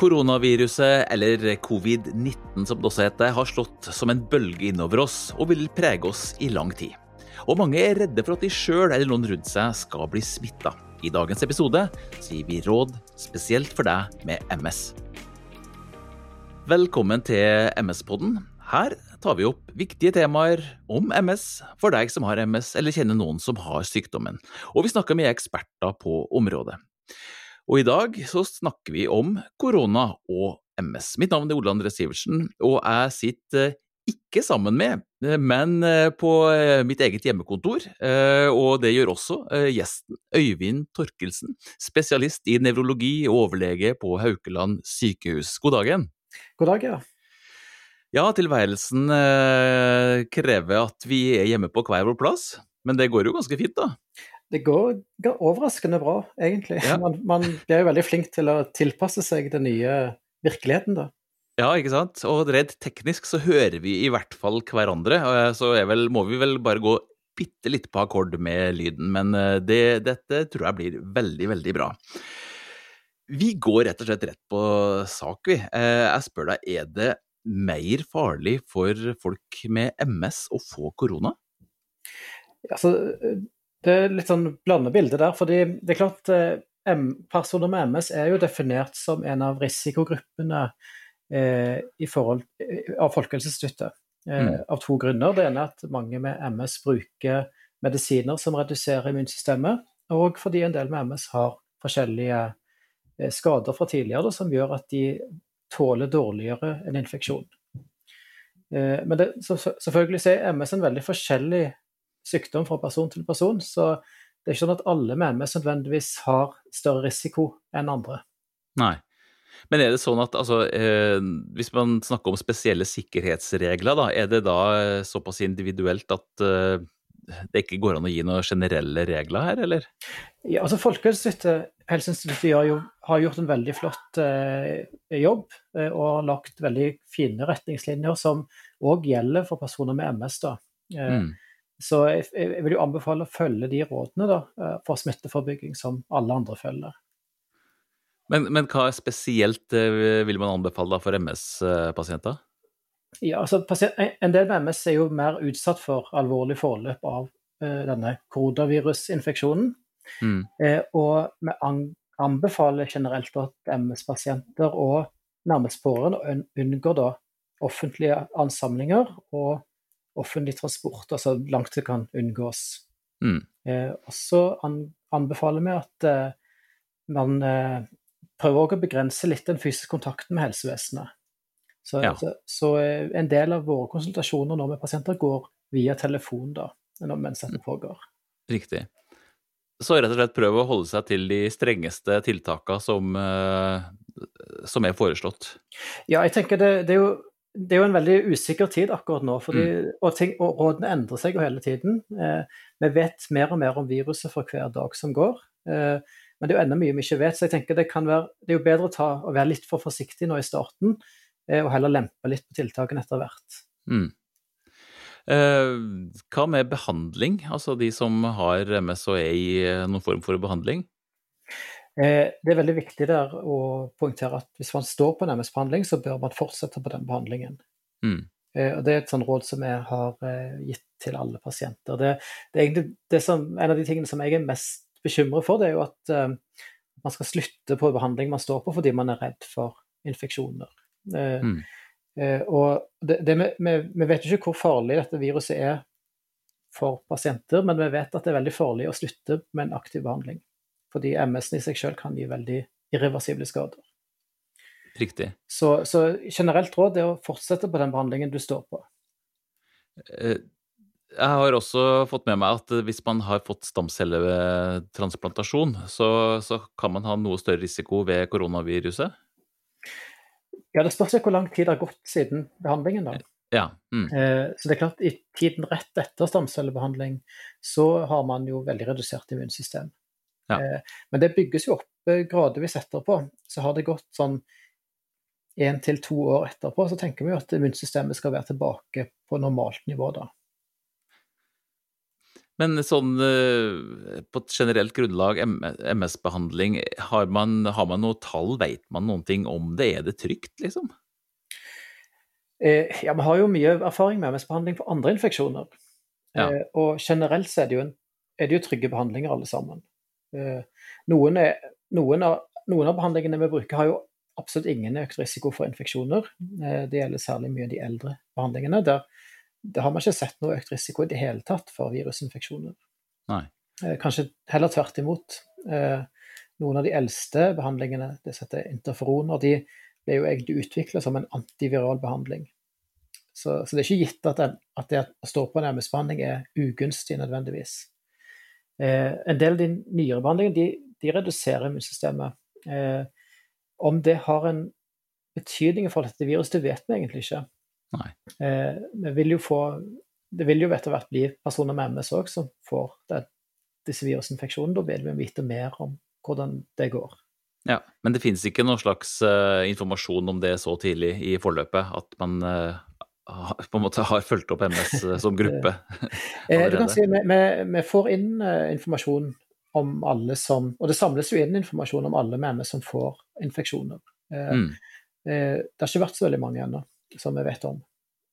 Koronaviruset, eller covid-19 som det også heter, har slått som en bølge innover oss og vil prege oss i lang tid. Og mange er redde for at de sjøl eller noen rundt seg skal bli smitta. I dagens episode sier vi råd spesielt for deg med MS. Velkommen til MS-podden. Her tar vi opp viktige temaer om MS for deg som har MS eller kjenner noen som har sykdommen. Og vi snakker med eksperter på området. Og i dag så snakker vi om korona og MS. Mitt navn er Ole André Sivertsen, og jeg sitter ikke sammen med, men på mitt eget hjemmekontor. Og det gjør også gjesten Øyvind Torkelsen, spesialist i nevrologi og overlege på Haukeland sykehus. God dagen. God dag, ja. Ja, tilværelsen krever at vi er hjemme på hver vår plass, men det går jo ganske fint, da? Det går, går overraskende bra, egentlig. Ja. Man, man blir jo veldig flink til å tilpasse seg den nye virkeligheten, da. Ja, ikke sant. Og redd teknisk så hører vi i hvert fall hverandre. Så vel, må vi vel bare gå bitte litt på akkord med lyden. Men det, dette tror jeg blir veldig, veldig bra. Vi går rett og slett rett på sak, vi. Jeg spør deg, er det mer farlig for folk med MS å få korona? Altså, det er litt sånn blandet bilde der. fordi det er klart Personer med MS er jo definert som en av risikogruppene eh, i forhold, av Folkehelseinstituttet. Eh, mm. Av to grunner. Det ene er at mange med MS bruker medisiner som reduserer immunsystemet. Og fordi en del med MS har forskjellige eh, skader fra tidligere som gjør at de tåler dårligere en infeksjon. Men det, så, selvfølgelig er MS en veldig forskjellig sykdom fra person til person. Så det er ikke sånn at alle med MS nødvendigvis har større risiko enn andre. Nei. Men er det sånn at altså, eh, hvis man snakker om spesielle sikkerhetsregler, da, er det da eh, såpass individuelt at eh, det ikke går an å gi noen generelle regler her, eller? Ja, altså Folkehelseinstituttet har gjort en veldig flott eh, jobb eh, og har lagt veldig fine retningslinjer som òg gjelder for personer med MS. da. Eh, mm. Så jeg, jeg, vil jo anbefale å følge de rådene da, eh, for smitteforebygging som alle andre følger. Men, men hva spesielt eh, vil man anbefale for MS-pasienter? Ja, altså En del med MS er jo mer utsatt for alvorlig forløp av uh, denne koronavirusinfeksjonen. Mm. Uh, og vi anbefaler generelt at MS-pasienter og nærmest pårørende unngår da offentlige ansamlinger og offentlig transport, altså langt det kan unngås. Mm. Eh, og så an, anbefaler vi at eh, man eh, prøver å begrense litt den fysiske kontakten med helsevesenet. Så, ja. så, så, eh, en del av våre konsultasjoner nå med pasienter går via telefon da, mens dette pågår. Riktig. Så rett og slett prøve å holde seg til de strengeste tiltakene som, eh, som er foreslått? Ja, jeg tenker det, det er jo det er jo en veldig usikker tid akkurat nå, fordi, mm. og, ting, og, rådene endrer seg jo hele tiden. Eh, vi vet mer og mer om viruset for hver dag som går. Eh, men det er jo enda mye vi ikke vet, så jeg tenker det, kan være, det er jo bedre å, ta, å være litt for forsiktig nå i starten, eh, og heller lempe litt på tiltakene etter hvert. Mm. Eh, hva med behandling, altså de som har MS og er i eh, noen form for behandling? Eh, det er veldig viktig der å poengtere at hvis man står på en MS-behandling, så bør man fortsette på den behandlingen. Mm. Eh, og Det er et sånt råd som jeg har eh, gitt til alle pasienter. Det, det er det som, en av de tingene som jeg er mest bekymret for, det er jo at man skal slutte på behandling man står på fordi man er redd for infeksjoner. Mm. og det, det, vi, vi vet jo ikke hvor farlig dette viruset er for pasienter, men vi vet at det er veldig farlig å slutte med en aktiv behandling. Fordi MS-en i seg selv kan gi veldig irreversible skader. Riktig. Så, så, generelt råd er å fortsette på den behandlingen du står på. Eh, jeg har også fått med meg at hvis man har fått stamcelletransplantasjon, så, så kan man ha noe større risiko ved koronaviruset? Ja, det spørs hvor lang tid det har gått siden behandlingen. da. Ja. Mm. Eh, så det er klart, i tiden rett etter stamcellebehandling så har man jo veldig redusert immunsystem. Ja. Eh, men det bygges jo opp eh, gradvis etterpå. Så har det gått sånn én til to år etterpå, så tenker vi at immunsystemet skal være tilbake på normalt nivå da. Men sånn eh, på et generelt grunnlag, MS-behandling, har, har, man noe tall, vet man noen ting om det? Er det trygt, liksom? Eh, ja, vi har jo mye erfaring med MS-behandling for andre infeksjoner. Ja. Eh, og generelt så er det, jo en, er det jo trygge behandlinger alle sammen. Eh, noen, er, noen, av, noen, av, behandlingene vi bruker har jo absolutt ingen økt risiko for infeksjoner. Eh, det gjelder særlig mye de eldre behandlingene. Der det har man ikke sett noe økt risiko i det hele tatt for virusinfeksjoner. Nei. Eh, kanskje heller tvert imot. Noen av de eldste behandlingene, det heter interferoner, de ble jo egentlig utvikla som en antiviral behandling. Så, så, det er ikke gitt at, den, at det å stå på en MS-behandling er ugunstig nødvendigvis. Eh, en del av de nyere behandlingene de, de reduserer immunsystemet. Eh, om det har en betydning for dette viruset, det vet vi egentlig ikke. Eh, vi vil jo få Det vil jo etter hvert bli personer med MS òg som får det, disse virusinfeksjonene. Da vil vi vite mer om hvordan det går. Ja, Men det finnes ikke noen slags uh, informasjon om det så tidlig i forløpet? At man uh, på en måte har fulgt opp MS uh, som gruppe? du kan si vi, vi, vi får inn informasjon om alle som Og det samles jo inn informasjon om alle med MS som får infeksjoner. Mm. det har ikke vært så veldig mange ennå som vi vet om.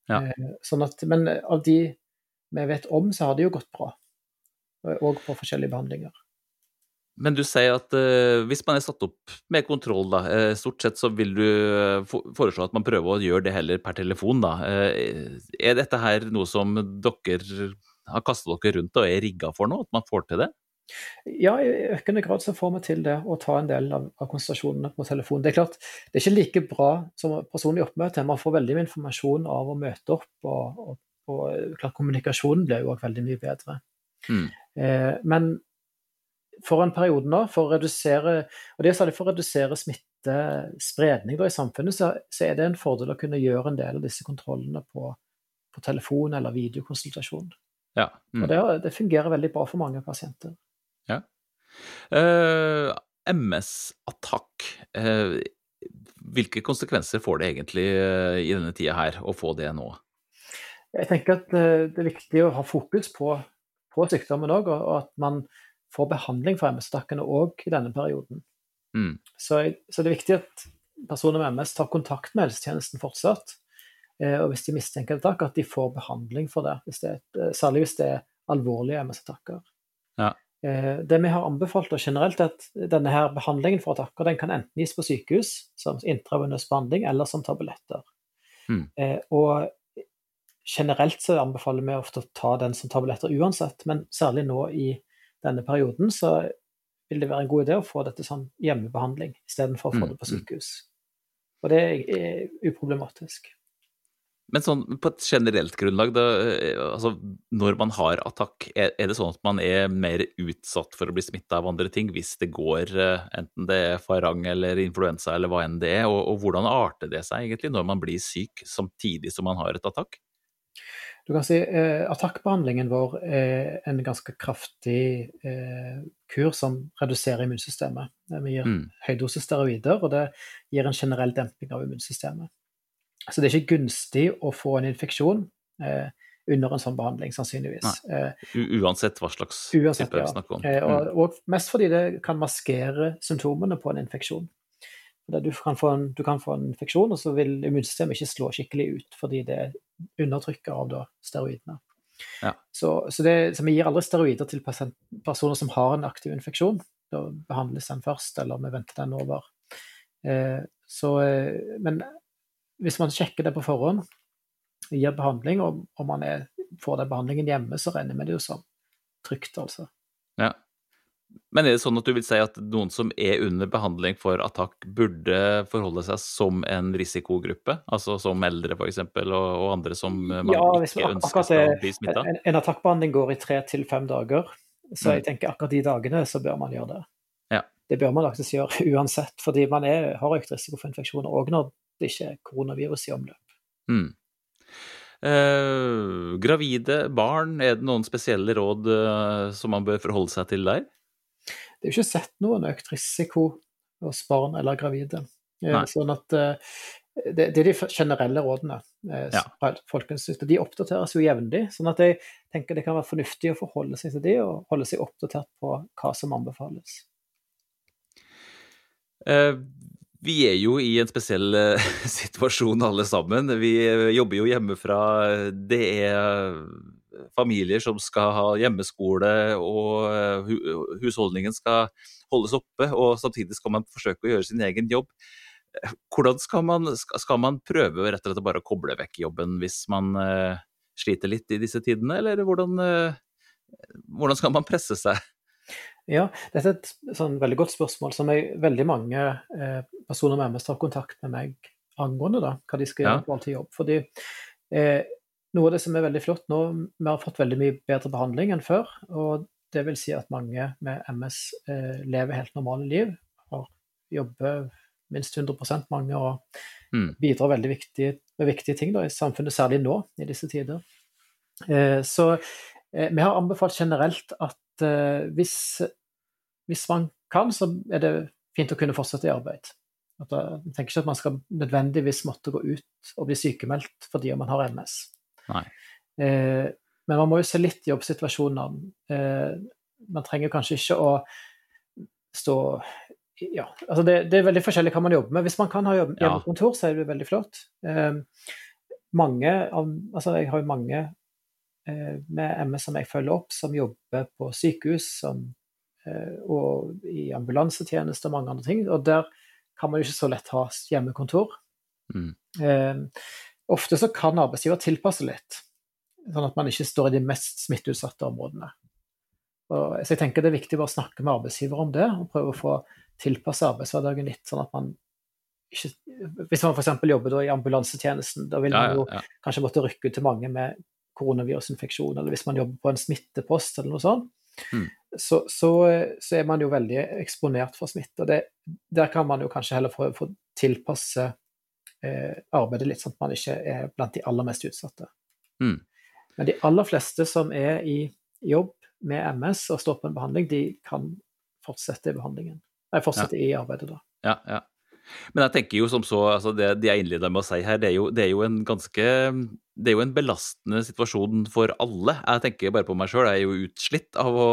Ja. Eh, sånn at, men av de vi vet om, så har det jo gått bra. Og på forskjellige behandlinger. Men du sier at uh, hvis man er satt opp med kontroll, da, uh, stort sett så vil du foreslå at man prøver å gjøre det heller per telefon, da. Uh, er dette her noe som dere har kastet dere rundt og er rigga for nå, at man får til det? Ja, i økende grad så får vi til det å ta en del av, av konsultasjonene på telefon. Det er klart, det er ikke like bra som personlig oppmøte. Man får veldig mye informasjon av å møte opp, og, og, og klart, kommunikasjonen blir jo òg veldig mye bedre. Mm. Eh, men for en periode nå, for å redusere og det er særlig for å redusere smittespredning i samfunnet, så, så, er det en fordel å kunne gjøre en del av disse kontrollene på, på telefon eller videokonsultasjon. Ja. Mm. Og det, det fungerer veldig bra for mange pasienter. Ja. Uh, eh, MS-attakk. Uh, hvilke konsekvenser får det egentlig uh, i denne tida her, å få det nå? Jeg tenker at det er viktig å ha fokus på, på sykdommen òg, og, at man får behandling for MS-attakkene òg i denne perioden. Mm. Så, så, det er viktig at personer med MS tar kontakt med helsetjenesten fortsatt. og hvis de mistenker attakk, at de får behandling for det, hvis det er, særlig hvis det er alvorlige MS-attakker. Ja. Eh, det vi har anbefalt og generelt, er at denne her behandlingen for attakker den kan enten gis på sykehus som intravenøs behandling eller som tabletter. Mm. Og generelt så anbefaler vi ofte å ta den som tabletter uansett, men særlig nå i denne perioden så vil det være en god idé å få dette som hjemmebehandling istedenfor å få hmm. det på hmm. sykehus. Og det er uproblematisk. Men sånn på et generelt grunnlag, da, eh, altså når man har attakk, er, er, det sånn at man er mer utsatt for å bli smitta av andre ting hvis det går, eh, enten det er farang eller influensa eller hva enn det er, og, og, hvordan arter det seg egentlig når man blir syk samtidig som man har et attakk? Du kan si eh, Attakkbehandlingen vår er en ganske kraftig eh, kur som reduserer immunsystemet. Vi gir mm. høydosis steroider, og det gir en generell demping av immunsystemet. Så det er ikke gunstig å få en infeksjon eh, under en sånn behandling, sannsynligvis. Eh, uansett hva slags uansett, type vi snakker om. Eh, og, mm. og, mest fordi det kan maskere symptomene på en infeksjon. Du kan, en, du kan, få en, infeksjon, og så vil immunsystemet ikke slå skikkelig ut fordi det er undertrykket av da, steroidene. Ja. Så, så, det, så, vi gir aldri steroider til personer som har en aktiv infeksjon. Da behandles den først, eller vi venter den over. Eh, så, eh, men hvis man sjekker det på forhånd, gir behandling, og, om man er, får den behandlingen hjemme, så regner vi det jo som trygt, altså. Ja. Men er det sånn at du vil si at noen som er under behandling for attakk, burde forholde seg som en risikogruppe? Altså som eldre f.eks., og, og andre som man ja, ikke ønsker skal bli smitta? En, en attakkbehandling går i tre til fem dager, så mm. jeg tenker akkurat de dagene så bør man gjøre det. Ja. Det bør man faktisk gjøre uansett, fordi man er, har økt risiko for infeksjoner òg når det ikke er koronavirus i omløp. Mm. Eh, gravide barn, er det noen spesielle råd eh, som man bør forholde seg til der? Det er jo ikke sett noen økt risiko hos barn eller gravide. Nei. sånn at eh, det, det, er de generelle rådene. Eh, Ja. fra Folkehelseinstituttet. De oppdateres jo jevnlig. sånn at jeg tenker det kan være fornuftig å forholde seg til de, og holde seg oppdatert på hva som anbefales. Eh, Vi er jo i en spesiell eh, situasjon alle sammen. Vi eh, jobber jo hjemmefra. Det er familier som skal ha hjemmeskole, og eh, husholdningen skal holdes oppe, og samtidig skal man forsøke å gjøre sin egen jobb. Eh, Hvordan skal man, skal man prøve rett og slett bare å koble vekk jobben hvis man eh, sliter litt i disse tidene, eller hvordan, hvordan skal man presse seg? Ja, dette er et sånn veldig godt spørsmål som jeg, veldig mange eh, personer med MS tar kontakt med meg angående, da, hva de skal Ja. gjøre på jobb. Fordi eh, noe av det som er veldig flott nå, vi har fått veldig mye bedre behandling enn før. Og det vil si at mange med MS eh, lever helt normale liv, har jobber minst 100 mange og Mm. bidrar veldig viktig, med viktige ting da, i samfunnet, særlig nå i disse tider. Eh, så eh, vi har anbefalt generelt at eh, hvis, hvis man kan, så er det fint å kunne fortsette i arbeid. At jeg tenker ikke at man skal nødvendigvis måtte gå ut og bli sykemeldt fordi man har MS. Eh, men man må jo se litt i jobbsituasjonene. Eh, man trenger kanskje ikke å stå ja, altså det, det er veldig forskjellig hva man jobber med. Hvis man kan ha jobb, hjemmekontor, så er det veldig flott. Eh, mange av, altså jeg har jo mange eh, med MS som jeg følger opp, som jobber på sykehus som, eh, og i ambulansetjeneste og mange andre ting. Og der kan man jo ikke så lett ha hjemmekontor. Mm. Eh, ofte så kan arbeidsgiver tilpasse litt, sånn at man ikke står i de mest smitteutsatte områdene. Og, så jeg tenker det er viktig å snakke med arbeidsgiver om det, og prøve å få tilpasse arbeidshverdagen litt, sånn at man ikke Hvis man f.eks. jobber i ambulansetjenesten, da vil man jo ja, ja. kanskje måtte rykke ut til mange med koronavirusinfeksjon, eller hvis man jobber på en smittepost eller noe sånt, Mm. så, så, så er man jo veldig eksponert for smitte. og det, Der kan man jo kanskje heller få, få tilpasse eh, arbeidet litt, sånn at man ikke er blant de aller mest utsatte. Mm. Men de aller fleste som er i jobb med MS og står på en behandling, de kan fortsette i behandlingen. Nei, fortsette i arbeidet, da. Ja, ja. Men jeg tenker jo som så, altså det, det jeg innleda med å si her, det er, jo, det er jo en ganske Det er jo en belastende situasjon for alle. Jeg tenker bare på meg sjøl, jeg er jo utslitt av å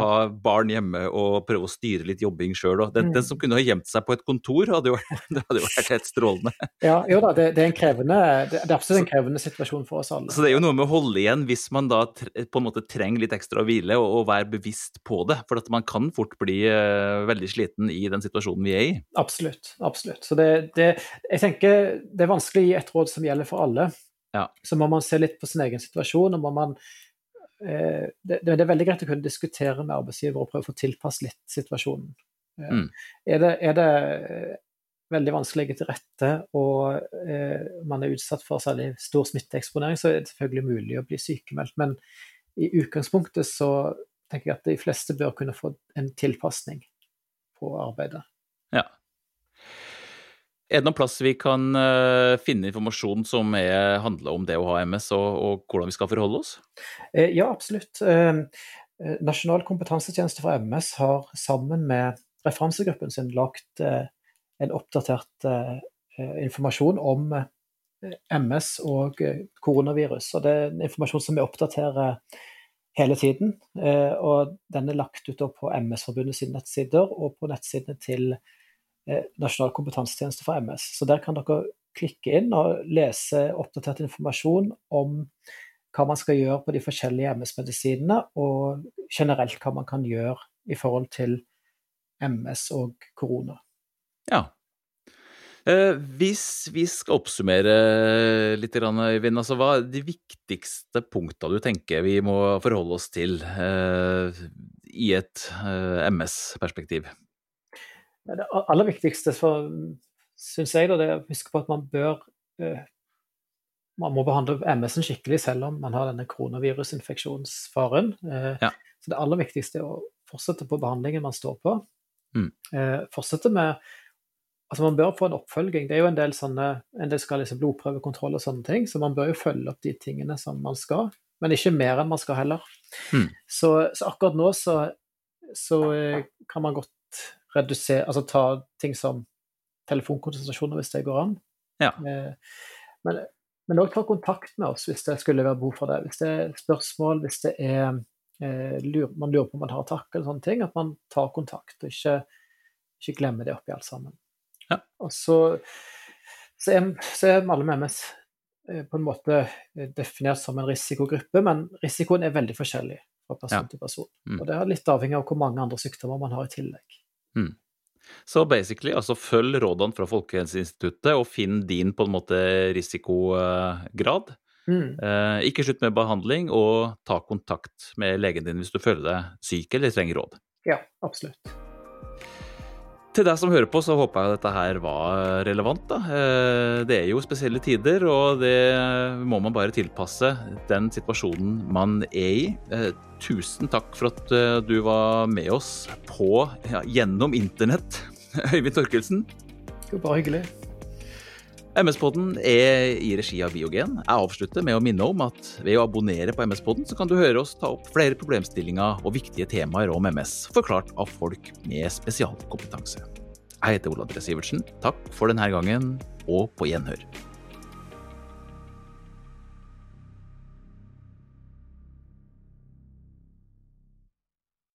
ha barn hjemme og prøve å styre litt jobbing sjøl. Den, Mm. den som kunne ha gjemt seg på et kontor, hadde jo, det hadde jo vært helt strålende. Ja, jo da, det, det er en krevende Det er absolutt en krevende situasjon for oss alle. Så det er jo noe med å holde igjen hvis man da på en måte trenger litt ekstra hvile, og, og være bevisst på det. For at man kan fort bli eh, veldig sliten i den situasjonen vi er i. Absolutt. absolutt. Så det, det, jeg tenker det er vanskelig å gi et råd som gjelder for alle. Ja. Så må man se litt på sin egen situasjon. og må man eh, det, det er veldig greit å kunne diskutere med arbeidsgiver og prøve å få tilpasse litt situasjonen. Eh, Mm. Er det, er det eh, veldig vanskelig til rette og eh, man er utsatt for særlig stor smitteeksponering, så er det selvfølgelig mulig å bli sykemeldt. Men i utgangspunktet så tenker jeg at de fleste bør kunne få en tilpasning på arbeidet. Ja. Er det noen plass vi kan eh, finne informasjon som er, handler om det å ha MS, og, og hvordan vi skal forholde oss? Eh, Ja, absolutt. Eh, eh, Nasjonal kompetansetjeneste for MS har sammen med referansegruppen sin lagt en oppdatert informasjon om MS og koronavirus. Og det er en informasjon som vi oppdaterer hele tiden. Og den er lagt ut på MS-forbundet sine nettsider og på nettsidene til eh, Nasjonal kompetansetjeneste for MS. Så der kan dere klikke inn og lese oppdatert informasjon om hva man skal gjøre på de forskjellige MS-medisinene, og generelt hva man kan gjøre i forhold til MS og korona. Ja. Eh, hvis vi skal oppsummere litt, Øyvind, altså hva er de viktigste punktene du tenker vi må forholde oss til eh, i et eh, MS-perspektiv? Det aller viktigste syns jeg da, det er å huske på at man bør eh, Man må behandle MS-en skikkelig selv om man har denne koronavirusinfeksjonsfaren. Eh, Ja. Så det aller viktigste er å fortsette på behandlingen man står på. Mm. Eh, fortsette med Altså Man bør få en oppfølging. Det er jo en del sånne, en del skal liksom blodprøvekontroll og sånne ting, så man bør jo følge opp de tingene som man skal. Men ikke mer enn man skal heller. Mm. Så, så akkurat nå så, så kan man godt redusere Altså ta ting som telefonkonsultasjoner hvis det går an. Ja. Men, men også ta kontakt med oss hvis det skulle være behov for det. Hvis det er spørsmål, hvis det er eh, man lurer på om man har takk eller sånne ting, at man tar kontakt og ikke, ikke glemmer det oppi alt sammen. Ja. Og så, så, er, så er alle med MS eh, på en måte eh, definert som en risikogruppe, men risikoen er veldig forskjellig fra person ja. til person. Mm. Og det er litt avhengig av hvor mange andre sykdommer man har i tillegg. Mm. Så basically, altså følg rådene fra Folkehelseinstituttet og finn din på en måte risikograd. Mm. Eh, ikke slutt med behandling, og ta kontakt med legen din hvis du føler deg syk eller trenger råd. Ja, absolutt. Til deg som hører på, så håper jeg dette her var relevant. Da. Eh, det er jo spesielle tider, og det må man bare tilpasse den situasjonen man er i. Eh, tusen takk for at eh, du var med oss på, ja, gjennom internett, Øyvind Torkelsen. Det var bare hyggelig. MS-podden er i regi av Biogen. Jeg avslutter med å minne om at ved å abonnere på MS-podden, så kan du høre oss ta opp flere problemstillinger og viktige temaer om MS, forklart av folk med spesialkompetanse. Jeg heter Ola Dre Sivertsen. Takk for denne gangen, og på gjenhør.